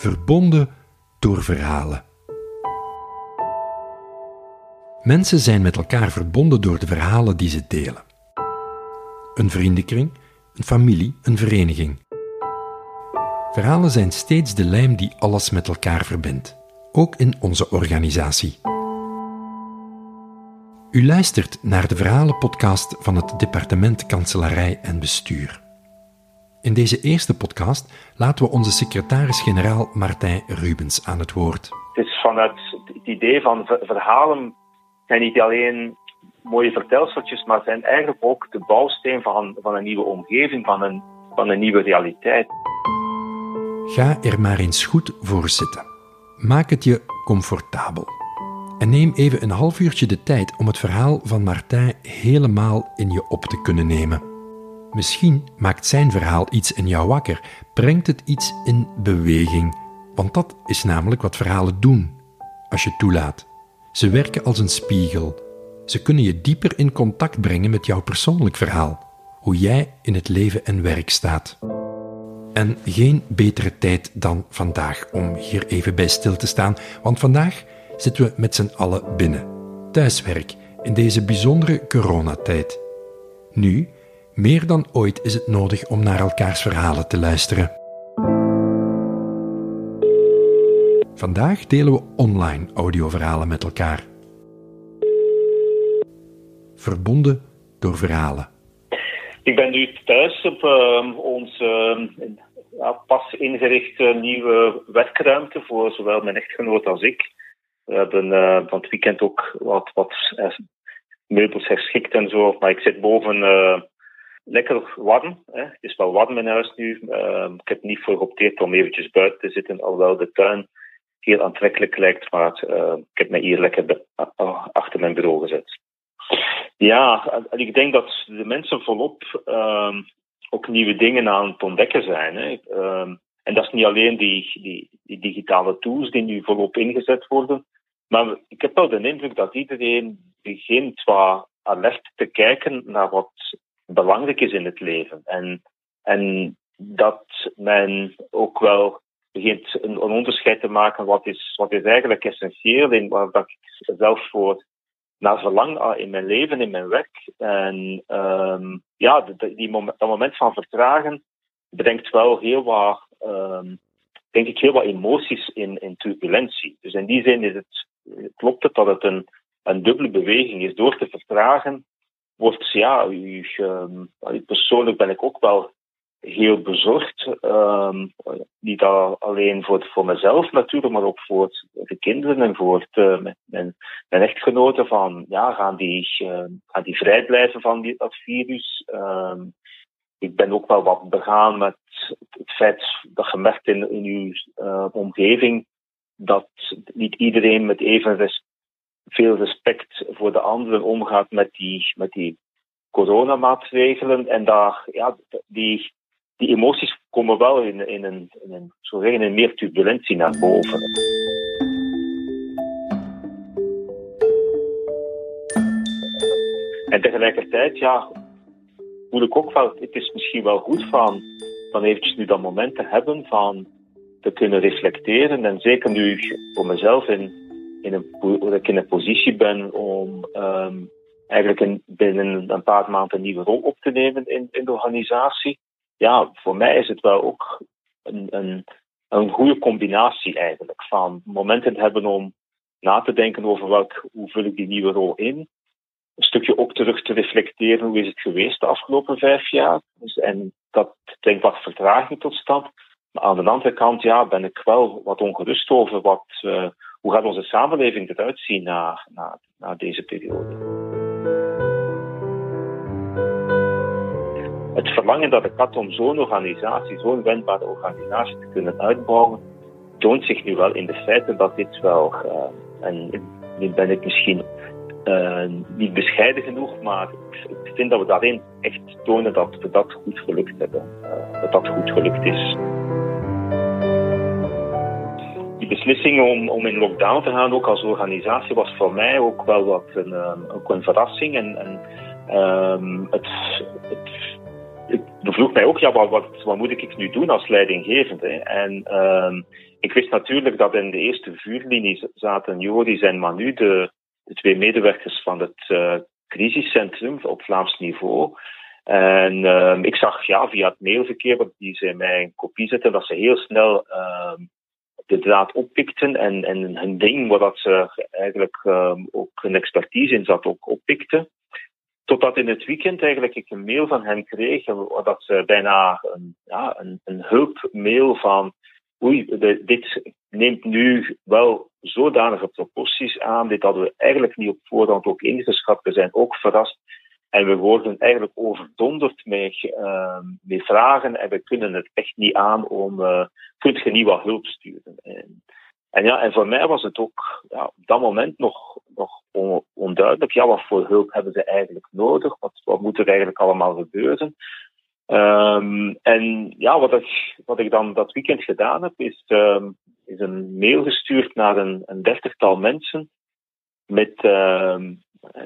verbonden door verhalen. Mensen zijn met elkaar verbonden door de verhalen die ze delen. Een vriendenkring, een familie, een vereniging. Verhalen zijn steeds de lijm die alles met elkaar verbindt, ook in onze organisatie. U luistert naar de verhalenpodcast van het Departement Kanselarij en Bestuur. In deze eerste podcast laten we onze secretaris-generaal Martijn Rubens aan het woord. Het is vanuit het idee van verhalen zijn niet alleen mooie vertelseltjes, maar zijn eigenlijk ook de bouwsteen van, van een nieuwe omgeving, van een, van een nieuwe realiteit. Ga er maar eens goed voor zitten. Maak het je comfortabel. En neem even een half uurtje de tijd om het verhaal van Martijn helemaal in je op te kunnen nemen. Misschien maakt zijn verhaal iets in jou wakker, brengt het iets in beweging. Want dat is namelijk wat verhalen doen, als je toelaat. Ze werken als een spiegel. Ze kunnen je dieper in contact brengen met jouw persoonlijk verhaal, hoe jij in het leven en werk staat. En geen betere tijd dan vandaag om hier even bij stil te staan, want vandaag zitten we met z'n allen binnen. Thuiswerk in deze bijzondere coronatijd. Nu, meer dan ooit is het nodig om naar elkaars verhalen te luisteren. Vandaag delen we online audioverhalen met elkaar. Verbonden door verhalen. Ik ben nu thuis op uh, onze pas ingerichte nieuwe werkruimte voor zowel mijn echtgenoot als ik. We hebben uh, van het weekend ook wat, wat eh, meubels herschikt en zo. Maar ik zit boven uh, lekker warm. Hè. Het is wel warm in huis nu. Uh, ik heb niet voor geopteerd om eventjes buiten te zitten, alhoewel de tuin heel aantrekkelijk lijkt. Maar uh, ik heb mij hier lekker achter mijn bureau gezet. Ja, ik denk dat de mensen volop uh, ook nieuwe dingen aan het ontdekken zijn. Hè. En dat is niet alleen die, die, digitale tools die nu volop ingezet worden. Maar ik heb wel de indruk dat iedereen begint wat alert te kijken naar wat belangrijk is in het leven. En, en dat men ook wel begint een, onderscheid te maken wat is, wat is eigenlijk essentieel in waar ik zelf voor naar verlang ah, in mijn leven, in mijn werk. En um, ja, die, moment, dat moment van vertragen brengt wel heel wat, um, denk ik, heel wat emoties in, in turbulentie. Dus in die zin is het, klopt het dat het een, een dubbele beweging is. Door te vertragen wordt, ja, u, um, persoonlijk ben ik ook wel heel bezorgd. Um, niet alleen voor, voor mezelf natuurlijk, maar ook voor de kinderen en voor het, uh, mijn, mijn echtgenoten. Van, ja, gaan die, uh, gaan die vrij blijven van die, dat virus? Ik ben ook wel wat begaan met het feit dat je merkt in, in uw uh, omgeving dat niet iedereen met even res veel respect voor de anderen omgaat met die, met die coronamaatregelen. En daar, ja, die, die emoties komen wel in, in, een, in, een, zeggen, in meer turbulentie naar boven. En tegelijkertijd, ja, voel ik ook wel, het is misschien wel goed van, van eventjes nu dat moment te hebben van te kunnen reflecteren. En zeker nu voor mezelf in, dat ik in een positie ben om um, eigenlijk in, binnen een paar maanden een nieuwe rol op te nemen in, in de organisatie ja, voor mij is het wel ook een, een, een goede combinatie eigenlijk. Van momenten hebben om na te denken over welk, hoe vul ik die nieuwe rol in. Een stukje ook terug te reflecteren hoe is het geweest de afgelopen vijf jaar. Dus, en dat brengt wat vertraging tot stand. Maar aan de andere kant ja, ben ik wel wat ongerust over wat, uh, hoe gaat onze samenleving eruit zien na, na, na deze periode. het verlangen dat ik had om zo'n organisatie, zo'n wendbare organisatie te kunnen uitbouwen, toont zich nu wel in de feiten dat dit wel, uh, en nu ben ik misschien uh, niet bescheiden genoeg, maar ik vind dat we daarin echt tonen dat we dat goed gelukt hebben. Uh, dat dat goed gelukt is. Beslissing om, om in lockdown te gaan, ook als organisatie, was voor mij ook wel wat een, ook een verrassing. En, en um, het, het vroeg mij ook, ja, wat, wat, moet ik nu doen als leidinggevende? En uh, ik wist natuurlijk dat in de eerste vuurlinie zaten Joris en Manu, de, de twee medewerkers van het uh, crisiscentrum op Vlaams niveau. En ik zag ja, via het mailverkeer, wat die ze mij een kopie zetten, dat ze heel snel de draad oppikten en, en hun ding, waar dat ze eigenlijk um, ook een expertise in zat, ook oppikten. Totdat in het weekend eigenlijk ik een mail van hen kreeg, dat ze bijna een, ja, een, een hulpmail van oei, dit neemt nu wel zodanige proporties aan, dit hadden we eigenlijk niet op voorhand ook ingeschat. We zijn ook verrast en we worden eigenlijk overdonderd met, uh, met vragen en we kunnen het echt niet aan om, uh, kunt je niet wat hulp sturen? En, en ja, en voor mij was het ook ja, op dat moment nog, nog onduidelijk. Ja, wat voor hulp hebben ze eigenlijk nodig? Wat, wat moet er eigenlijk allemaal gebeuren? Um, en ja, wat ik, wat ik dan dat weekend gedaan heb, is, um, is een mail gestuurd naar een, een dertigtal mensen met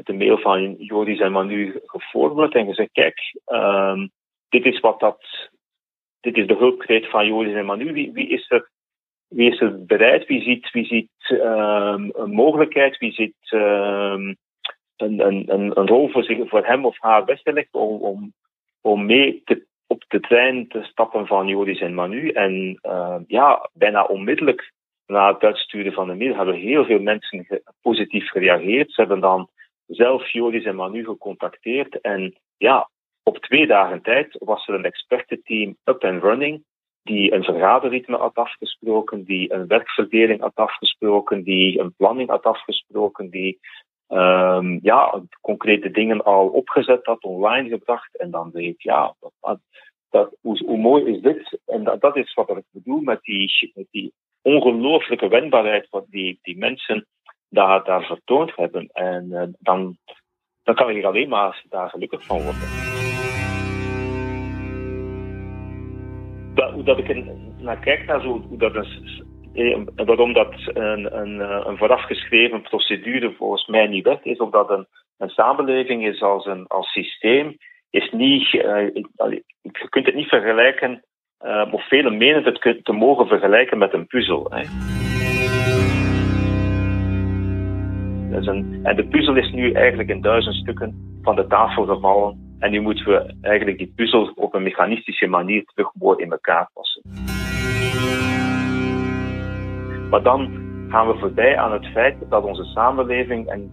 de mail van Joris en Manu geformuleerd en gezegd, kijk, dit is wat dat, dit is de hulpkreet van Joris en Manu. Wie, is er wie is er bereid? Wie ziet, wie ziet um, een mogelijkheid? Wie ziet um, een, een, een, rol voor, zich, voor hem of haar weggelegd om, om, om mee te, op de trein te stappen van Joris en Manu? En ja, bijna onmiddellijk na het uitsturen van de mail hebben heel veel mensen positief gereageerd. Ze hebben dan zelf Joris en Manu gecontacteerd. En ja, op twee dagen tijd was er een expertenteam up and running die een vergaderritme had afgesproken, die een werkverdeling had afgesproken, die een planning had afgesproken, die um, ja, concrete dingen al opgezet had, online gebracht. En dan weet ja, dat, dat, hoe, mooi is dit? En dat, dat is wat ik bedoel met die, met die ongelooflijke wendbaarheid wat die, die mensen daar, daar vertoond hebben. En uh, dan, dan kan ik alleen maar daar gelukkig van worden. dat, hoe dat ik er naar kijk, naar zo, dat is, eh, waarom dat een, een, eh, een voorafgeschreven procedure volgens mij niet werkt, is omdat een, een samenleving is als een als systeem, is niet, je kunt het niet vergelijken, of velen menen het te mogen vergelijken met een puzzel. Hè. En de puzzel is nu eigenlijk in duizend stukken van de tafel gevallen en nu moeten we eigenlijk die puzzel op een mechanistische manier terug in elkaar passen. Maar dan gaan we voorbij aan het feit dat onze samenleving, en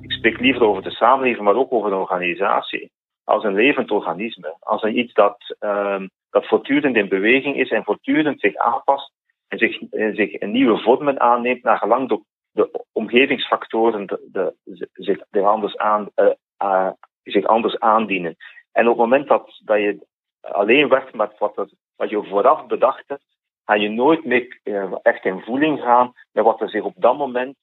ik, spreek liever over de samenleving, maar ook over een organisatie, als een levend organisme, als een iets dat, um, dat voortdurend in beweging is en voortdurend zich aanpast en zich, en zich nieuwe vormen aanneemt naar gelang de, de omgevingsfactoren de, zich er anders aan, uh, uh, zich anders aandienen. En op het moment dat, dat je alleen werkt met wat, wat je vooraf bedacht hebt, ga je nooit meer uh, echt in voeling gaan met wat er zich op dat moment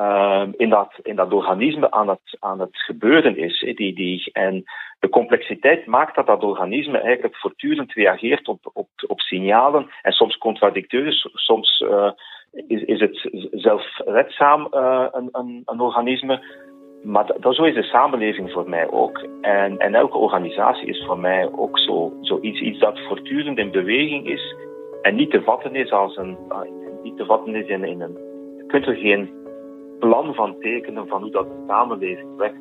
uh, in, dat, in dat organisme aan het, aan het gebeuren is. Die, die, en de complexiteit maakt dat dat organisme eigenlijk voortdurend reageert op, op, op signalen en soms contradicteus, soms is, is het zelfredzaam uh, een, een, een organisme, maar dat, zo is de samenleving voor mij ook. En, en elke organisatie is voor mij ook zo, zoiets iets dat voortdurend in beweging is en niet te vatten is als een, ah, niet te vatten is in, in een, je kunt er geen plan van tekenen van hoe dat een samenleving werkt.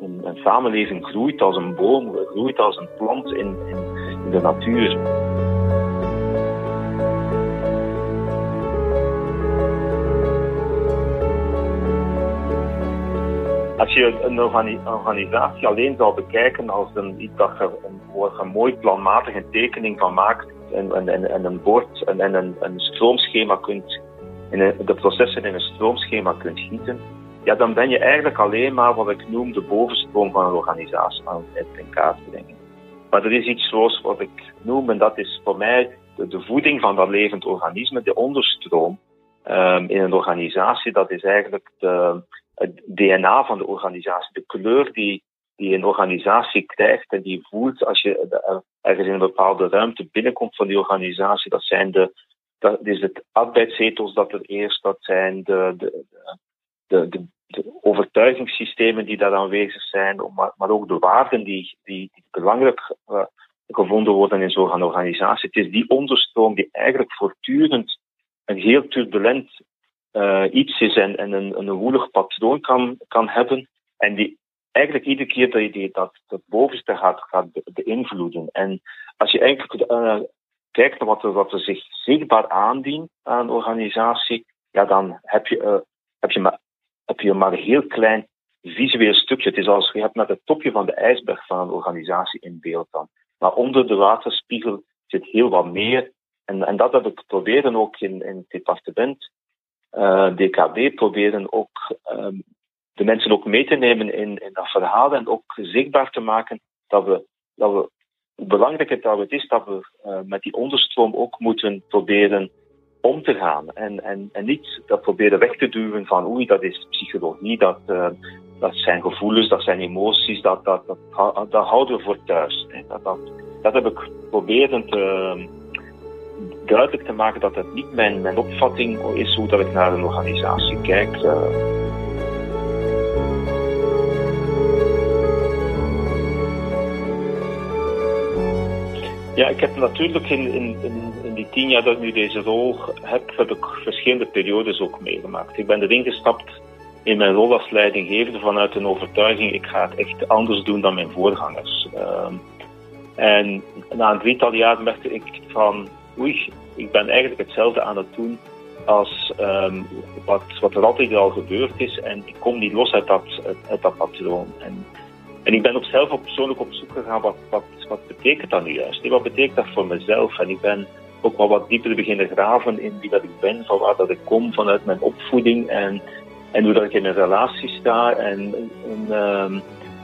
Een, samenleving groeit als een boom, groeit als een plant in, in de natuur. Als je een organisatie alleen zou bekijken als een, iets je een, een mooi planmatige tekening van maakt en, en, en een bord en, en een, een stroomschema kunt, de processen in een stroomschema kunt gieten, ja, dan ben je eigenlijk alleen maar wat ik noem de bovenstroom van een organisatie aan het in kaart brengen. Maar er is iets zoals wat ik noem, en dat is voor mij de, voeding van dat levend organisme, de onderstroom um, in een organisatie, dat is eigenlijk de, het DNA van de organisatie, de kleur die, die een organisatie krijgt en die voelt als je ergens in een bepaalde ruimte binnenkomt van die organisatie. Dat zijn de, dat is het arbeidsethos dat er eerst, dat zijn de, de, de, de, overtuigingssystemen die daar aanwezig zijn, maar, maar ook de waarden die, die, die belangrijk uh, gevonden worden in zo'n organisatie. Het is die onderstroom die eigenlijk voortdurend een heel turbulent iets is en, en een, een woelig patroon kan, kan hebben. En die eigenlijk iedere keer dat je die, dat, bovenste gaat, gaat beïnvloeden. En als je eigenlijk uh, kijkt naar wat er, wat zich zichtbaar aandient aan een organisatie, ja, dan heb je, uh, heb je, maar, heb je maar een heel klein visueel stukje. Het is als je hebt met het topje van de ijsberg van een organisatie in beeld dan. Maar onder de waterspiegel zit heel wat meer. En, en dat heb ik proberen ook in, in het departement uh, eh, DKB, proberen ook um, de mensen ook mee te nemen in, in dat verhaal en ook zichtbaar te maken dat we, dat we hoe belangrijk het, is dat we uh, met die onderstroom ook moeten proberen om te gaan. En, en, en niet dat proberen weg te duwen van oei, dat is psychologie, dat, uh, dat zijn gevoelens, dat zijn emoties, dat, dat, dat, dat houden we voor thuis. Dat, dat, dat heb ik proberen te, duidelijk te maken dat het niet mijn, mijn opvatting is hoe dat ik naar een organisatie kijk. Uh, Ja, ik heb natuurlijk in, in, in, die tien jaar dat ik nu deze rol heb, heb ik verschillende periodes ook meegemaakt. Ik ben erin gestapt in mijn rol als leidinggevende vanuit een overtuiging, ik ga het echt anders doen dan mijn voorgangers. Uh, en na een drietal jaar merkte ik van, oei, ik ben eigenlijk hetzelfde aan het doen als um, wat, wat er altijd al gebeurd is en ik kom niet los uit dat, dat patroon. En en ik ben ook zelf op persoonlijk op zoek gegaan, wat, wat, wat betekent dat nu juist? Wat betekent dat voor mezelf? En ik ben ook wel wat dieper beginnen graven in wie dat ik ben, van waar dat ik kom, vanuit mijn opvoeding en, en hoe ik in een relatie sta. En, uh,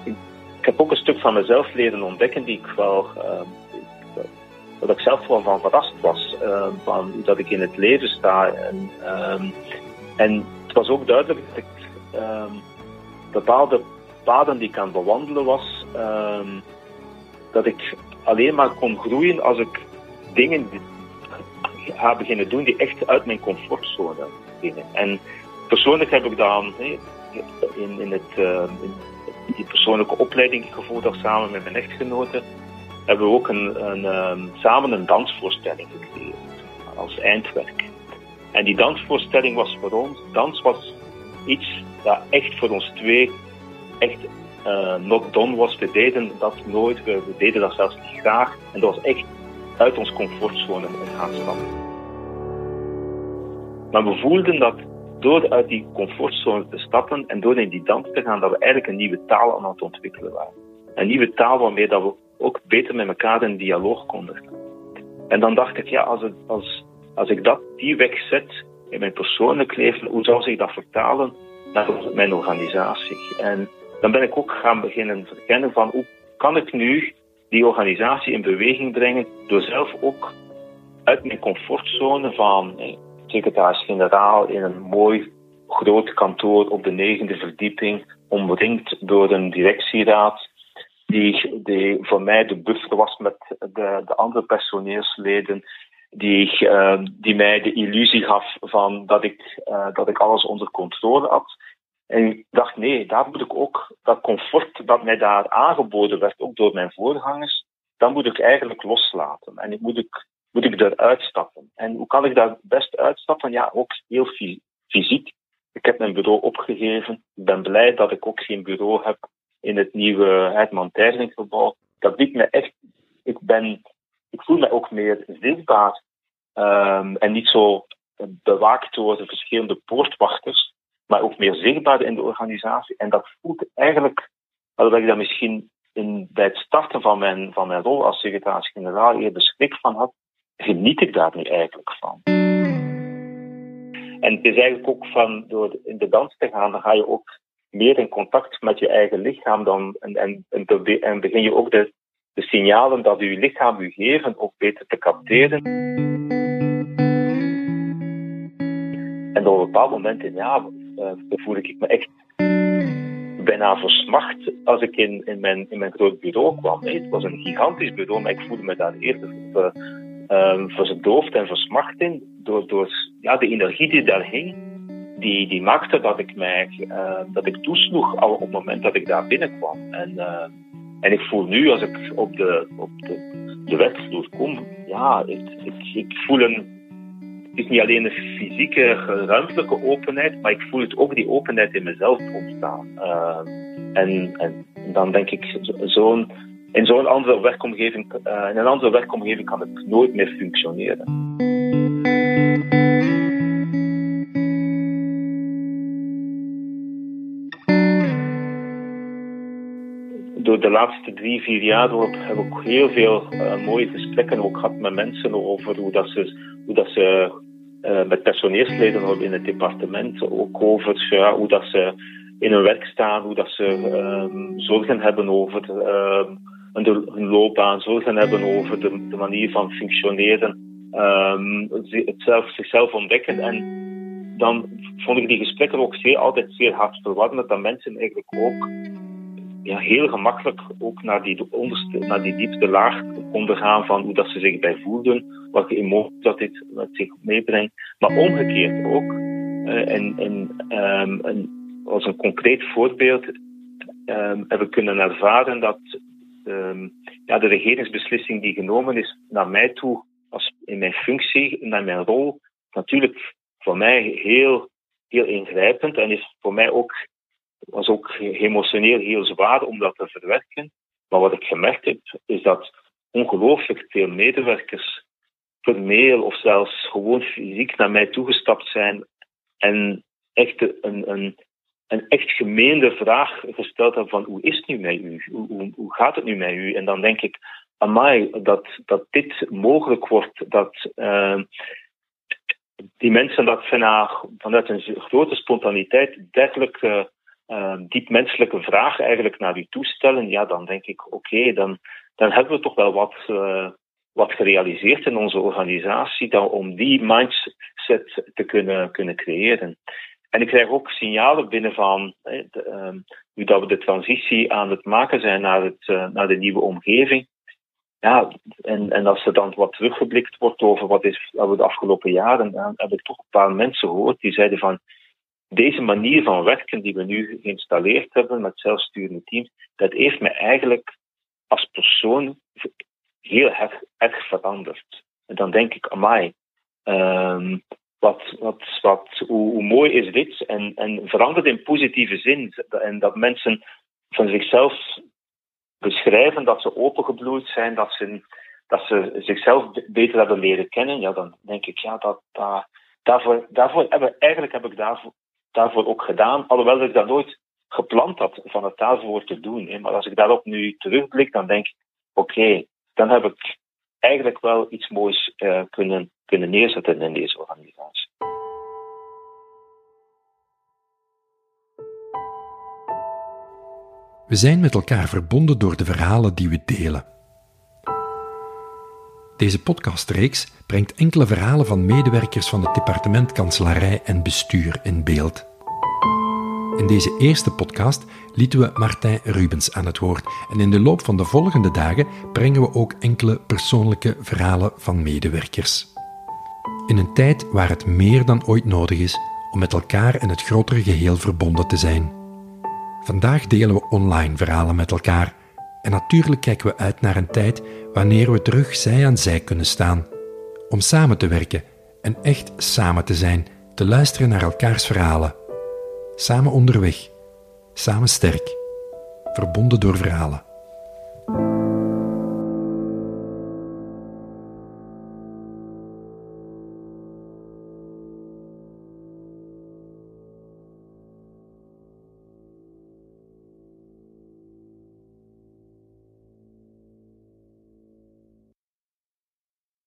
ik, heb ook een stuk van mezelf leren ontdekken die ik wel, uh, dat ik zelf wel van verrast was, uh, van dat ik in het leven sta. En, en het was ook duidelijk dat ik bepaalde paden die ik aan bewandelen was, uh, dat ik alleen maar kon groeien als ik dingen ga beginnen doen die echt uit mijn comfortzone gingen. En persoonlijk heb ik dan in, in, het, in die persoonlijke opleiding gevolgd samen met mijn echtgenote, hebben we ook um, samen een dansvoorstelling gekregen als eindwerk. En die dansvoorstelling was voor ons, dans was iets dat echt voor ons twee echt uh, not done was. We deden dat nooit, we, we, deden dat zelfs niet graag. En dat was echt uit ons comfortzone gaan stappen. Maar we voelden dat door uit die comfortzone te stappen en door in die dans te gaan, dat we eigenlijk een nieuwe taal aan het ontwikkelen waren. Een nieuwe taal waarmee dat we ook beter met elkaar in dialoog konden. En dan dacht ik, ja, als, het, als, als ik dat die weg zet in mijn persoonlijk leven, hoe zou zich dat vertalen naar mijn organisatie? En dan ben ik ook gaan beginnen verkennen van hoe kan ik nu die organisatie in beweging brengen door zelf ook uit mijn comfortzone van eh, secretaris-generaal in een mooi groot kantoor op de negende verdieping, omringd door een directieraad, die, voor mij de buffer was met de, de andere personeelsleden, die, uh, die mij de illusie gaf van dat ik, uh, dat ik alles onder controle had. En ik dacht, nee, daar moet ik ook dat comfort dat mij daar aangeboden werd, ook door mijn voorgangers, dat moet ik eigenlijk loslaten. En ik moet, ik, moet ik eruit stappen. En hoe kan ik daar best uitstappen? Ja, ook heel fysiek. Ik heb mijn bureau opgegeven. Ik ben blij dat ik ook geen bureau heb in het nieuwe Hetman gebouw. Dat biedt me echt, ik ben, ik voel me ook meer zichtbaar um, en niet zo bewaakt door de verschillende poortwachters maar ook meer zichtbaar in de organisatie. En dat voelt eigenlijk, alhoewel ik dat misschien in, bij het starten van mijn, van mijn rol als secretaris-generaal eerder schrik van had, geniet ik daar nu eigenlijk van. En het is eigenlijk ook van, door in de dans te gaan, dan ga je ook meer in contact met je eigen lichaam dan, en, en, en, begin je ook de, de signalen dat je lichaam u geven ook beter te capteren. En op een bepaald moment in ja, uh, voel ik me echt bijna versmacht als ik in, in, mijn, in mijn groot bureau kwam. Het was een gigantisch bureau, maar ik voelde me daar eerder uh, uh, verdoofd en versmacht in door, door ja, de energie die daar hing. Die, die maakte dat ik mij uh, dat ik toesloeg op het moment dat ik daar binnenkwam. En, uh, en ik voel nu, als ik op de, op de de werkvloer kom, ja, ik, ik, ik voel een het is niet alleen een fysieke, ruimtelijke openheid, maar ik voel het ook die openheid in mezelf ontstaan. Uh, en, en dan denk ik, zo'n, in zo'n andere werkomgeving, in een andere werkomgeving kan het nooit meer functioneren. De laatste drie, vier jaar heb ik heel veel uh, mooie gesprekken ook gehad met mensen over hoe dat ze, hoe dat ze uh, met personeelsleden in het departement ook over hoe dat ze in hun werk staan, hoe dat ze um, zorgen hebben over um, hun loopbaan, zorgen hebben over de, manier van functioneren, um, het zelf, zichzelf ontdekken. En dan vond ik die gesprekken ook zeer, altijd zeer hartverwarmend, dat mensen eigenlijk ook ja, heel gemakkelijk ook naar die onderste, naar die diepste laag konden gaan van hoe dat ze zich bij voelden, welke emoties dat dit met zich meebrengt. Maar omgekeerd ook. Uh, en, um, als een concreet voorbeeld um, hebben we kunnen ervaren dat um, ja, de regeringsbeslissing die genomen is naar mij toe, als in mijn functie, naar mijn rol, natuurlijk voor mij heel, heel ingrijpend en is voor mij ook was ook emotioneel heel zwaar om dat te verwerken. Maar wat ik gemerkt heb, is dat ongelooflijk veel medewerkers mail of zelfs gewoon fysiek naar mij toegestapt zijn en echt een, een, een echt gemeende vraag gesteld hebben van hoe is het nu met u? Hoe, hoe, gaat het nu met u? En dan denk ik, amai, dat, dat dit mogelijk wordt, dat uh, die mensen dat vanuit een grote spontaniteit dergelijke uh, diep menselijke vraag eigenlijk naar u toestellen, ja, dan denk ik, oké, dan, dan hebben we toch wel wat, uh, wat gerealiseerd in onze organisatie om die mindset te kunnen, kunnen creëren. En ik krijg ook signalen binnen van eh, nu dat we de transitie aan het maken zijn naar, het, uh, naar de nieuwe omgeving. Ja, en, en als er dan wat teruggeblikt wordt over wat is we de afgelopen jaren, dan heb ik toch een paar mensen gehoord die zeiden van deze manier van werken die we nu geïnstalleerd hebben met zelfsturende teams, dat heeft me eigenlijk als persoon heel erg, erg veranderd. En dan denk ik, amai, um, wat, wat, wat, hoe, mooi is dit? En, en verandert in positieve zin. En dat mensen van zichzelf beschrijven dat ze opengebloeid zijn, dat ze, dat ze zichzelf beter hebben leren kennen. Ja, dan denk ik, ja, dat, dat daarvoor, daarvoor heb, eigenlijk heb ik daarvoor, daarvoor ook gedaan. Alhoewel ik dat nooit gepland had van het daarvoor te doen. Hè. Maar als ik daarop nu terugblik, dan denk ik, oké, dan heb ik eigenlijk wel iets moois uh, kunnen, kunnen neerzetten in deze organisatie. We zijn met elkaar verbonden door de verhalen die we delen. Deze podcastreeks brengt enkele verhalen van medewerkers van het departement kanselarij en bestuur in beeld. In deze eerste podcast lieten we Martijn Rubens aan het woord en in de loop van de volgende dagen brengen we ook enkele persoonlijke verhalen van medewerkers. In een tijd waar het meer dan ooit nodig is om met elkaar in het grotere geheel verbonden te zijn. Vandaag delen we online verhalen met elkaar en natuurlijk kijken we uit naar een tijd wanneer we terug zij aan zij kunnen staan. Om samen te werken en echt samen te zijn, te luisteren naar elkaars verhalen. Samen onderweg, samen sterk, verbonden door verhalen.